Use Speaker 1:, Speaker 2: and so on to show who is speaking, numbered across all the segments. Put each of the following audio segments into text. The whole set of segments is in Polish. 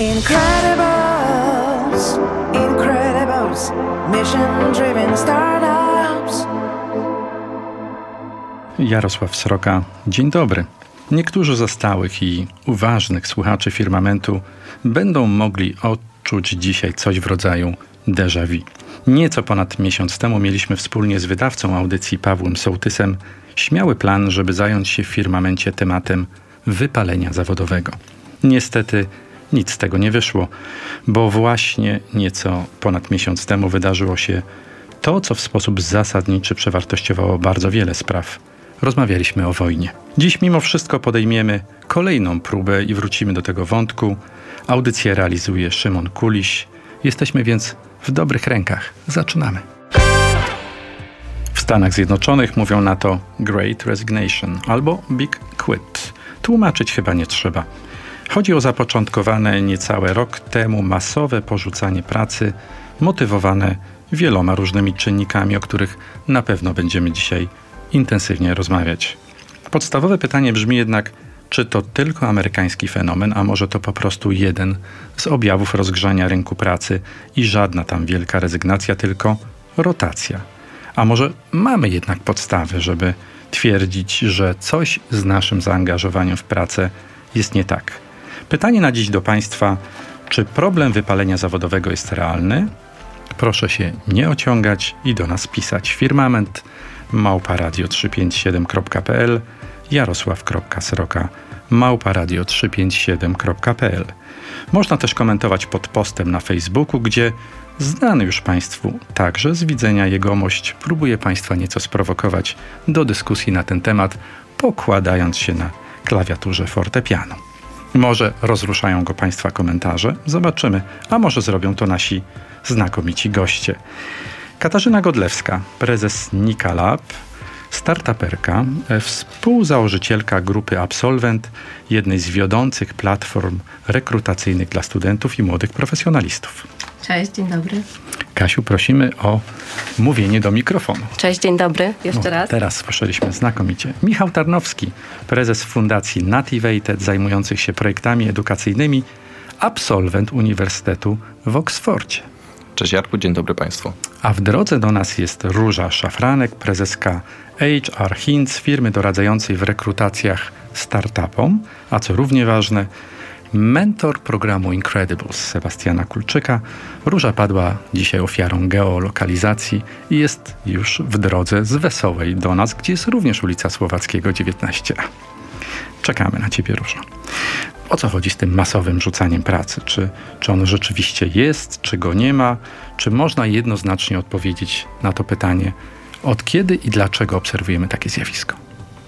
Speaker 1: Incredibles, incredibles, mission driven startups.
Speaker 2: Jarosław Sroka, dzień dobry. Niektórzy ze stałych i uważnych słuchaczy firmamentu będą mogli odczuć dzisiaj coś w rodzaju déjà vu. Nieco ponad miesiąc temu mieliśmy wspólnie z wydawcą audycji Pawłem Sołtysem śmiały plan, żeby zająć się w firmamencie tematem wypalenia zawodowego. Niestety nic z tego nie wyszło, bo właśnie nieco ponad miesiąc temu wydarzyło się to, co w sposób zasadniczy przewartościowało bardzo wiele spraw. Rozmawialiśmy o wojnie. Dziś mimo wszystko podejmiemy kolejną próbę i wrócimy do tego wątku. Audycję realizuje Szymon Kuliś. Jesteśmy więc w dobrych rękach. Zaczynamy. W Stanach Zjednoczonych mówią na to Great Resignation albo Big Quit. Tłumaczyć chyba nie trzeba. Chodzi o zapoczątkowane niecałe rok temu masowe porzucanie pracy, motywowane wieloma różnymi czynnikami, o których na pewno będziemy dzisiaj intensywnie rozmawiać. Podstawowe pytanie brzmi jednak, czy to tylko amerykański fenomen, a może to po prostu jeden z objawów rozgrzania rynku pracy i żadna tam wielka rezygnacja, tylko rotacja. A może mamy jednak podstawy, żeby twierdzić, że coś z naszym zaangażowaniem w pracę jest nie tak. Pytanie na dziś do Państwa: czy problem wypalenia zawodowego jest realny? Proszę się nie ociągać i do nas pisać. Firmament małparadio357.pl jarosław.sroka małparadio357.pl Można też komentować pod postem na Facebooku, gdzie znany już Państwu także z widzenia jegomość próbuje Państwa nieco sprowokować do dyskusji na ten temat, pokładając się na klawiaturze fortepianu. Może rozruszają go Państwa komentarze, zobaczymy, a może zrobią to nasi znakomici goście. Katarzyna Godlewska, prezes Nika Lab, startuperka, e, współzałożycielka grupy Absolvent, jednej z wiodących platform rekrutacyjnych dla studentów i młodych profesjonalistów.
Speaker 3: Cześć, dzień dobry.
Speaker 2: Kasiu, prosimy o mówienie do mikrofonu.
Speaker 3: Cześć, dzień dobry, jeszcze
Speaker 2: No,
Speaker 3: raz.
Speaker 2: Teraz słyszeliśmy znakomicie. Michał Tarnowski, prezes Fundacji Nativated, zajmujących się projektami edukacyjnymi, absolwent Uniwersytetu w Oksfordzie.
Speaker 4: Cześć Jarku, dzień dobry Państwu.
Speaker 2: A w drodze do nas jest Róża Szafranek, prezeska HR Hints, firmy doradzającej w rekrutacjach startupom, a co równie ważne, mentor programu Incredibles Sebastiana Kulczyka. Róża padła dzisiaj ofiarą geolokalizacji i jest już w drodze z Wesołej do nas, gdzie jest również ulica Słowackiego 19a. Czekamy na Ciebie, Róża. O co chodzi z tym masowym rzucaniem pracy? Czy, czy on rzeczywiście jest, czy go nie ma? Czy można jednoznacznie odpowiedzieć na to pytanie, od kiedy i dlaczego obserwujemy takie zjawisko?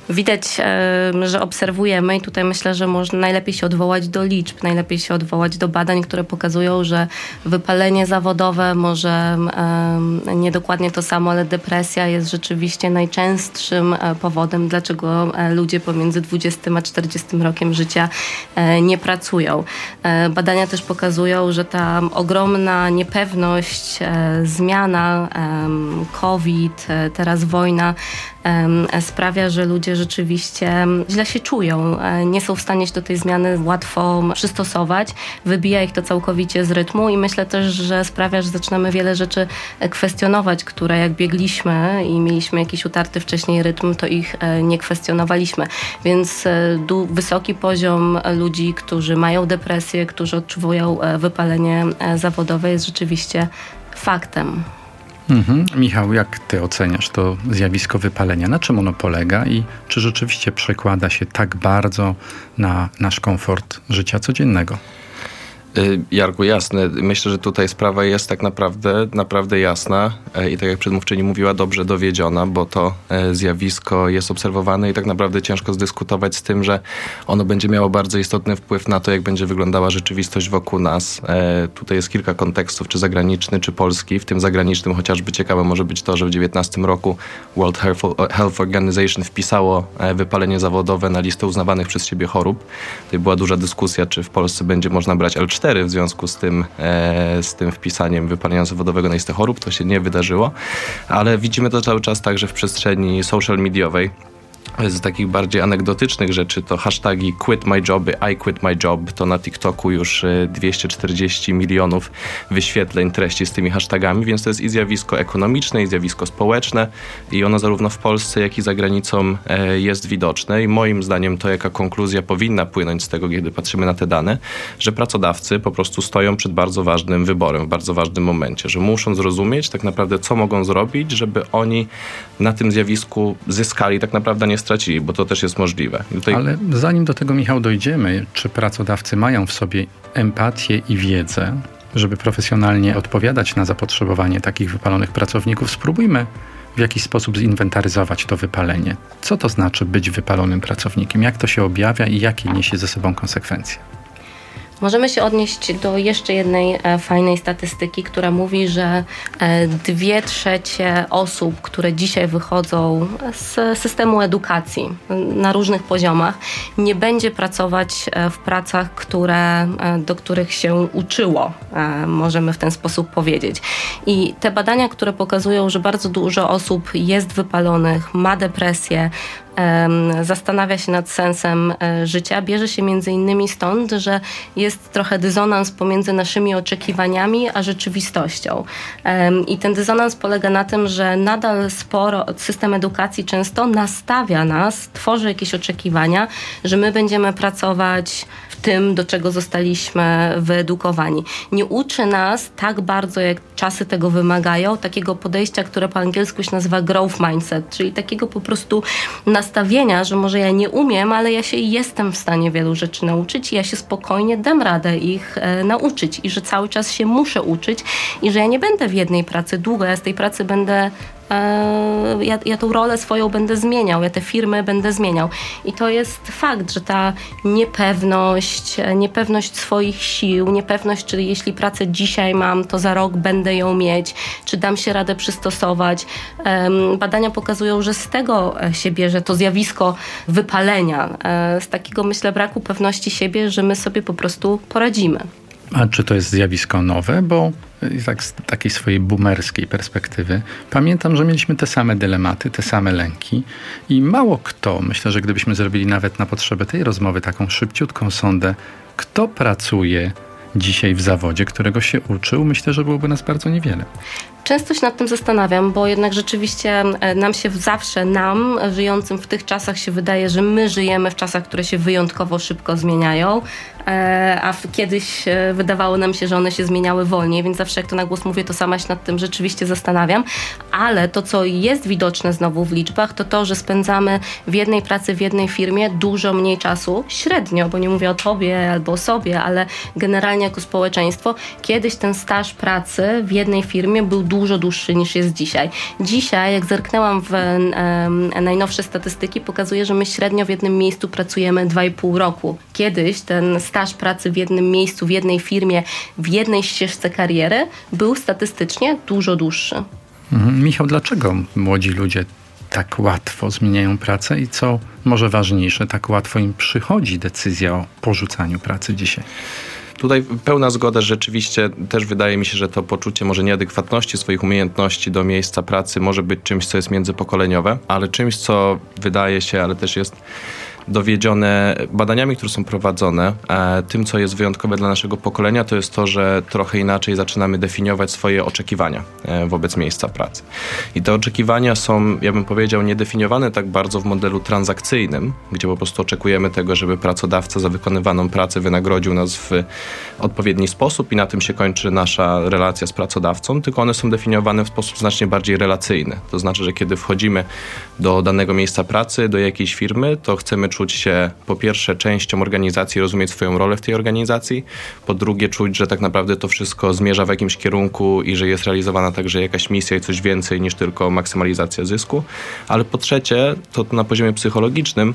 Speaker 3: Widać, e, że obserwujemy i tutaj myślę, że można najlepiej się odwołać do liczb, najlepiej się odwołać do badań, które pokazują, że wypalenie zawodowe może niedokładnie to samo, ale depresja jest rzeczywiście najczęstszym e, powodem, dlaczego e, ludzie pomiędzy 20 a 40 rokiem życia nie pracują. Badania też pokazują, że ta ogromna niepewność, zmiana, COVID, teraz wojna sprawia, że ludzie rzeczywiście źle się czują, e, nie są w stanie się do tej zmiany łatwo przystosować, wybija ich to całkowicie z rytmu i myślę też, że sprawia, że zaczynamy wiele rzeczy e, kwestionować, które jak biegliśmy i mieliśmy jakiś utarty wcześniej rytm, to ich e, nie kwestionowaliśmy. Więc wysoki poziom ludzi, którzy mają depresję, którzy odczuwają wypalenie zawodowe jest rzeczywiście faktem.
Speaker 2: Mhm. Michał, jak ty oceniasz to zjawisko wypalenia? Na czym ono polega i czy rzeczywiście przekłada się tak bardzo na nasz komfort życia codziennego?
Speaker 4: Y, Jarku, jasne. Myślę, że tutaj sprawa jest tak naprawdę, naprawdę jasna e, i tak jak przedmówczyni mówiła, dobrze dowiedziona, bo to e, zjawisko jest obserwowane i tak naprawdę ciężko zdyskutować z tym, że ono będzie miało bardzo istotny wpływ na to, jak będzie wyglądała rzeczywistość wokół nas. E, Tutaj jest kilka kontekstów, czy zagraniczny, czy polski. W tym zagranicznym chociażby ciekawe może być to, że w 2019 roku World Health Organization wpisało wypalenie zawodowe na listę uznawanych przez siebie chorób. Tutaj była duża dyskusja, czy w Polsce będzie można brać L4 w związku z tym, e, z tym wpisaniem wypalenia zawodowego na listę chorób. To się nie wydarzyło, ale widzimy to cały czas także w przestrzeni social mediowej. Z takich bardziej anegdotycznych rzeczy to hashtagi quit my I quit my job, to na TikToku już 240 milionów wyświetleń treści z tymi hashtagami, więc to jest i zjawisko ekonomiczne, i zjawisko społeczne. I ono zarówno w Polsce, jak i za granicą jest widoczne. I moim zdaniem to jaka konkluzja powinna płynąć z tego, kiedy patrzymy na te dane, że pracodawcy po prostu stoją przed bardzo ważnym wyborem, w bardzo ważnym momencie, że muszą zrozumieć tak naprawdę, co mogą zrobić, żeby oni na tym zjawisku zyskali, tak naprawdę nie stracili, bo to też jest możliwe.
Speaker 2: Tutaj... Ale zanim do tego, Michał, dojdziemy, czy pracodawcy mają w sobie empatię i wiedzę, żeby profesjonalnie odpowiadać na zapotrzebowanie takich wypalonych pracowników, spróbujmy w jakiś sposób zinwentaryzować to wypalenie. Co to znaczy być wypalonym pracownikiem? Jak to się objawia i jakie niesie ze sobą konsekwencje?
Speaker 3: Możemy się odnieść do jeszcze jednej e, fajnej statystyki, która mówi, że e, dwie trzecie osób, które dzisiaj wychodzą z systemu edukacji na różnych poziomach, nie będzie pracować e, w pracach, które, do których się uczyło, możemy w ten sposób powiedzieć. I te badania, które pokazują, że bardzo dużo osób jest wypalonych, ma depresję, zastanawia się nad sensem e, życia, bierze się między innymi stąd, że jest trochę dysonans pomiędzy naszymi oczekiwaniami a rzeczywistością. I ten dysonans polega na tym, że nadal sporo system edukacji często nastawia nas, tworzy jakieś oczekiwania, że my będziemy pracować tym, do czego zostaliśmy wyedukowani. Nie uczy nas tak bardzo, jak czasy tego wymagają, takiego podejścia, które po angielsku się nazywa growth mindset, czyli takiego po prostu na nastawienia, że może ja nie umiem, ale ja się jestem w stanie wielu rzeczy nauczyć i ja się spokojnie dam radę ich e, nauczyć i że cały czas się muszę uczyć i że ja nie będę w jednej pracy długo, ja z tej pracy będę ja, ja tą rolę swoją będę zmieniał, ja te firmy będę zmieniał. I to jest fakt, że ta niepewność, niepewność swoich sił, niepewność, czy jeśli pracę dzisiaj mam, to za rok będę ją mieć, czy dam się radę przystosować. Badania pokazują, że z tego się bierze to zjawisko wypalenia, e, z takiego myślę braku pewności siebie, że my sobie po prostu poradzimy.
Speaker 2: A czy to jest zjawisko nowe? Bo tak z takiej swojej boomerskiej perspektywy pamiętam, że mieliśmy te same dylematy, te same lęki i mało kto, myślę, że gdybyśmy zrobili nawet na potrzeby tej rozmowy taką szybciutką sondę, kto pracuje dzisiaj w zawodzie, którego się uczył, myślę, że byłoby nas bardzo niewiele.
Speaker 3: Często się nad tym zastanawiam, bo jednak rzeczywiście e, nam się zawsze, nam żyjącym w tych czasach się wydaje, że my żyjemy w czasach, które się wyjątkowo szybko zmieniają, e, a kiedyś e, wydawało nam się, że one się zmieniały wolniej, więc zawsze jak to na głos mówię, to sama się nad tym rzeczywiście zastanawiam, ale to, co jest widoczne znowu w liczbach, to to, że spędzamy w jednej pracy, w jednej firmie dużo mniej czasu, średnio, bo nie mówię o tobie albo o sobie, ale generalnie jako społeczeństwo, kiedyś ten staż pracy w jednej firmie był dużo dłuższy niż jest dzisiaj. Dzisiaj, jak zerknęłam w najnowsze statystyki, pokazuje, że my średnio w jednym miejscu pracujemy 2,5 roku. Kiedyś ten staż pracy w jednym miejscu, w jednej firmie, w jednej ścieżce kariery był statystycznie dużo dłuższy.
Speaker 2: Mhm. Michał, dlaczego młodzi ludzie tak łatwo zmieniają pracę i co może ważniejsze, tak łatwo im przychodzi decyzja o porzucaniu pracy dzisiaj?
Speaker 4: Tutaj pełna zgoda, że rzeczywiście też wydaje mi się, że to poczucie może nieadekwatności swoich umiejętności do miejsca pracy może być czymś, co jest międzypokoleniowe, ale czymś, co wydaje się, ale też jest dowiedzione badaniami, które są prowadzone. E, tym, co jest wyjątkowe dla naszego pokolenia, to jest to, że trochę inaczej zaczynamy definiować swoje oczekiwania e, wobec miejsca pracy. I te oczekiwania są, ja bym powiedział, niedefiniowane tak bardzo w modelu transakcyjnym, gdzie po prostu oczekujemy tego, żeby pracodawca za wykonywaną pracę wynagrodził nas w odpowiedni sposób i na tym się kończy nasza relacja z pracodawcą, tylko one są definiowane w sposób znacznie bardziej relacyjny. To znaczy, że kiedy wchodzimy do danego miejsca pracy, do jakiejś firmy, to chcemy czuć się po pierwsze częścią organizacji, rozumieć swoją rolę w tej organizacji, po drugie czuć, że tak naprawdę to wszystko zmierza w jakimś kierunku i że jest realizowana także jakaś misja i coś więcej niż tylko maksymalizacja zysku, ale po trzecie, to na poziomie psychologicznym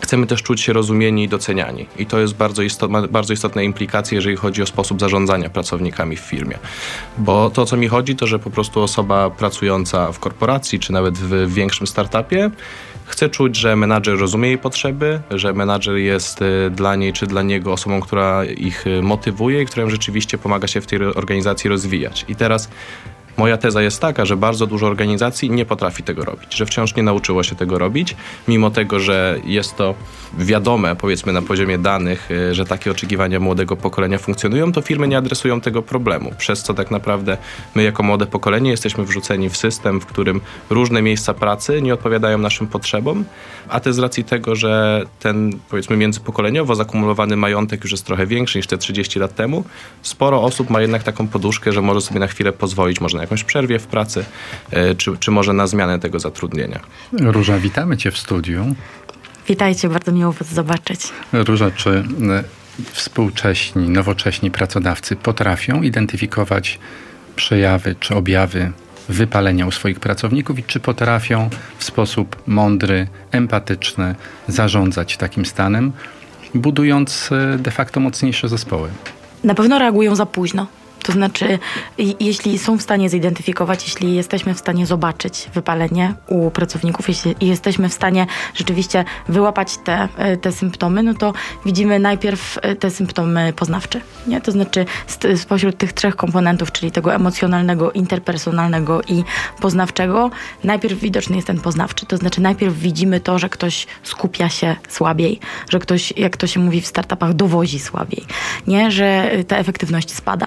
Speaker 4: Chcemy też czuć się rozumieni i doceniani. I to jest bardzo, istot, bardzo istotne implikacje, jeżeli chodzi o sposób zarządzania pracownikami w firmie. Bo to, o co mi chodzi, to że po prostu osoba pracująca w korporacji, czy nawet w większym startupie, chce czuć, że menadżer rozumie jej potrzeby, że menadżer jest y, dla niej czy dla niego osobą, która ich y, motywuje i która rzeczywiście pomaga się w tej organizacji rozwijać. I teraz Moja teza jest taka, że bardzo dużo organizacji nie potrafi tego robić, że wciąż nie nauczyło się tego robić, mimo tego, że jest to wiadome, powiedzmy na poziomie danych, y, że takie oczekiwania młodego pokolenia funkcjonują, to firmy nie adresują tego problemu, przez co tak naprawdę my jako młode pokolenie jesteśmy wrzuceni w system, w którym różne miejsca pracy nie odpowiadają naszym potrzebom, a to z racji tego, że ten powiedzmy międzypokoleniowo zakumulowany majątek już jest trochę większy niż te 30 lat temu, sporo osób ma jednak taką poduszkę, że może sobie na chwilę pozwolić, może jakąś przerwie w pracy, y, czy, czy może na zmianę tego zatrudnienia.
Speaker 2: Róża, witamy Cię w studiu.
Speaker 5: Witajcie, bardzo miło Was zobaczyć.
Speaker 2: Róża, czy e, współcześni, nowocześni pracodawcy potrafią identyfikować przejawy czy objawy wypalenia u swoich pracowników i czy potrafią w sposób mądry, empatyczny zarządzać takim stanem, budując e, de facto mocniejsze zespoły?
Speaker 5: Na pewno reagują za późno. To znaczy, jeśli są w stanie zidentyfikować, jeśli jesteśmy w stanie zobaczyć wypalenie u pracowników, jeśli jesteśmy w stanie rzeczywiście wyłapać te, e, te symptomy, no to widzimy najpierw e, te symptomy poznawcze. Nie? To znaczy, spośród tych trzech komponentów, czyli tego emocjonalnego, interpersonalnego i poznawczego, najpierw widoczny jest ten poznawczy. To znaczy, najpierw widzimy to, że ktoś skupia się słabiej, że ktoś, jak to się mówi w startupach, dowozi słabiej, nie? że ta efektywność spada.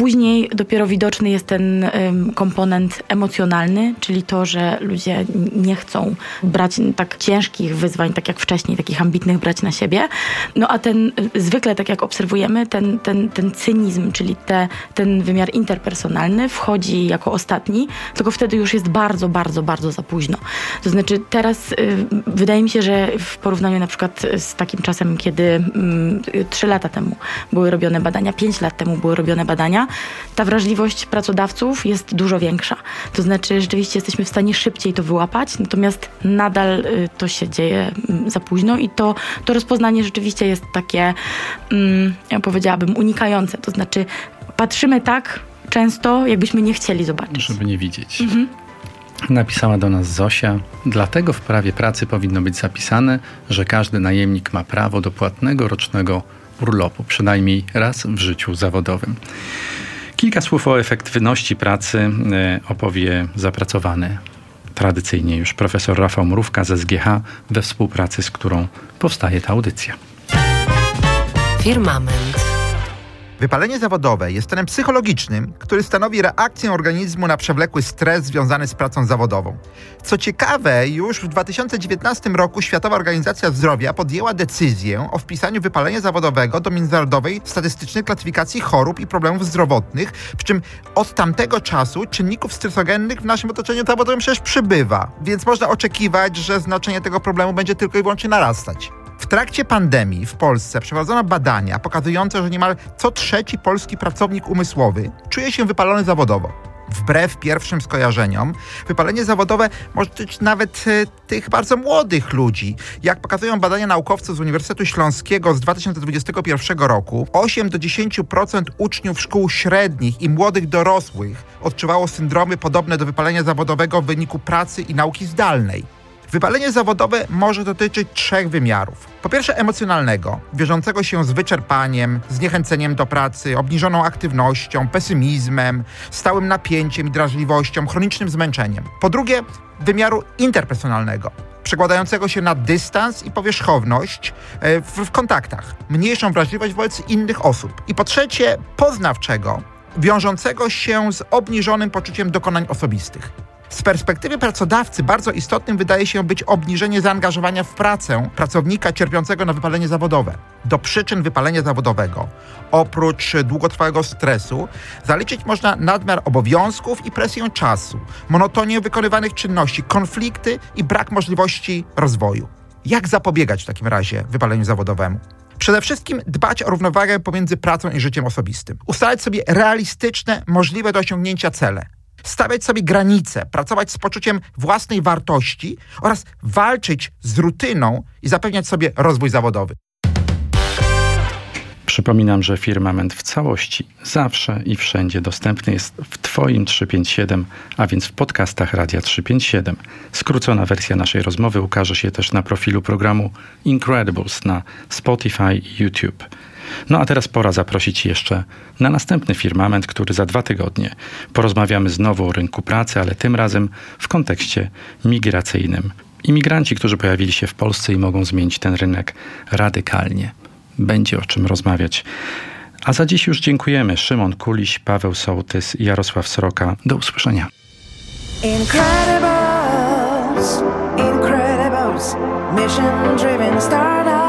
Speaker 5: Później dopiero widoczny jest ten komponent emocjonalny, czyli to, że ludzie nie chcą brać tak ciężkich wyzwań, tak jak wcześniej, takich ambitnych brać na siebie. No a ten zwykle, tak jak obserwujemy, ten, ten, ten cynizm, czyli te, ten wymiar interpersonalny wchodzi jako ostatni, tylko wtedy już jest bardzo, bardzo, bardzo za późno. To znaczy teraz y, wydaje mi się, że w porównaniu na przykład z takim czasem, kiedy trzy lata temu były robione badania, pięć lat temu były robione badania, ta wrażliwość pracodawców jest dużo większa. To znaczy, rzeczywiście jesteśmy w stanie szybciej to wyłapać, natomiast nadal y, to się dzieje mm, za późno i to, to rozpoznanie rzeczywiście jest takie, mm, ja powiedziałabym, unikające. To znaczy, patrzymy tak często, jakbyśmy nie chcieli zobaczyć.
Speaker 2: Żeby nie widzieć. Mhm. Napisała do nas Zosia. Dlatego w prawie pracy powinno być zapisane, że każdy najemnik ma prawo do płatnego rocznego urlopu, przynajmniej raz w życiu zawodowym. Kilka słów o efektywności pracy e, opowie zapracowany tradycyjnie już profesor Rafał Mrówka ze SGH, we współpracy z którą powstaje ta audycja.
Speaker 6: Firmament.
Speaker 7: Wypalenie zawodowe jest stanem psychologicznym, który stanowi reakcję organizmu na przewlekły stres związany z pracą zawodową. Co ciekawe, już w 2019 roku Światowa Organizacja Zdrowia podjęła decyzję o wpisaniu wypalenia zawodowego do Międzynarodowej Statystycznej Klasyfikacji Chorób i Problemów Zdrowotnych, przy czym od tamtego czasu czynników stresogennych w naszym otoczeniu zawodowym przecież przybywa, więc można oczekiwać, że znaczenie tego problemu będzie tylko i wyłącznie narastać. W trakcie pandemii w Polsce przeprowadzono badania pokazujące, że niemal co trzeci polski pracownik umysłowy czuje się wypalony zawodowo. Wbrew pierwszym skojarzeniom, wypalenie zawodowe może dotyczyć nawet e, tych bardzo młodych ludzi. Jak pokazują badania naukowców z Uniwersytetu Śląskiego z 2021 roku, 8 do 10% uczniów szkół średnich i młodych dorosłych odczuwało syndromy podobne do wypalenia zawodowego w wyniku pracy i nauki zdalnej. Wypalenie zawodowe może dotyczyć trzech wymiarów. Po pierwsze emocjonalnego, wiążącego się z wyczerpaniem, zniechęceniem do pracy, obniżoną aktywnością, pesymizmem, stałym napięciem i drażliwością, chronicznym zmęczeniem. Po drugie wymiaru interpersonalnego, przekładającego się na dystans i powierzchowność e, w, w kontaktach, mniejszą wrażliwość wobec innych osób. I po trzecie poznawczego, wiążącego się z obniżonym poczuciem dokonań osobistych. Z perspektywy pracodawcy bardzo istotnym wydaje się być obniżenie zaangażowania w pracę pracownika cierpiącego na wypalenie zawodowe. Do przyczyn wypalenia zawodowego, oprócz długotrwałego stresu, zaliczyć można nadmiar obowiązków i presję czasu, monotonię wykonywanych czynności, konflikty i brak możliwości rozwoju. Jak zapobiegać w takim razie wypaleniu zawodowemu? Przede wszystkim dbać o równowagę pomiędzy pracą i życiem osobistym. Ustalać sobie realistyczne, możliwe do osiągnięcia cele stawiać sobie granice, pracować z poczuciem własnej wartości oraz walczyć z rutyną i zapewniać sobie rozwój zawodowy.
Speaker 2: Przypominam, że firmament w całości zawsze i wszędzie dostępny jest w Twoim 357, a więc w podcastach Radia 357. Skrócona wersja naszej rozmowy ukaże się też na profilu programu Incredibles na Spotify i YouTube. No a teraz pora zaprosić jeszcze na następny firmament, który za dwa tygodnie porozmawiamy znowu o rynku pracy, ale tym razem w kontekście migracyjnym. Imigranci, którzy pojawili się w Polsce i mogą zmienić ten rynek radykalnie. Będzie o czym rozmawiać. A za dziś już dziękujemy. Szymon Kuliś, Paweł Sołtys i Jarosław Sroka. Do usłyszenia.
Speaker 1: Incredibles, Incredibles, mission driven startup.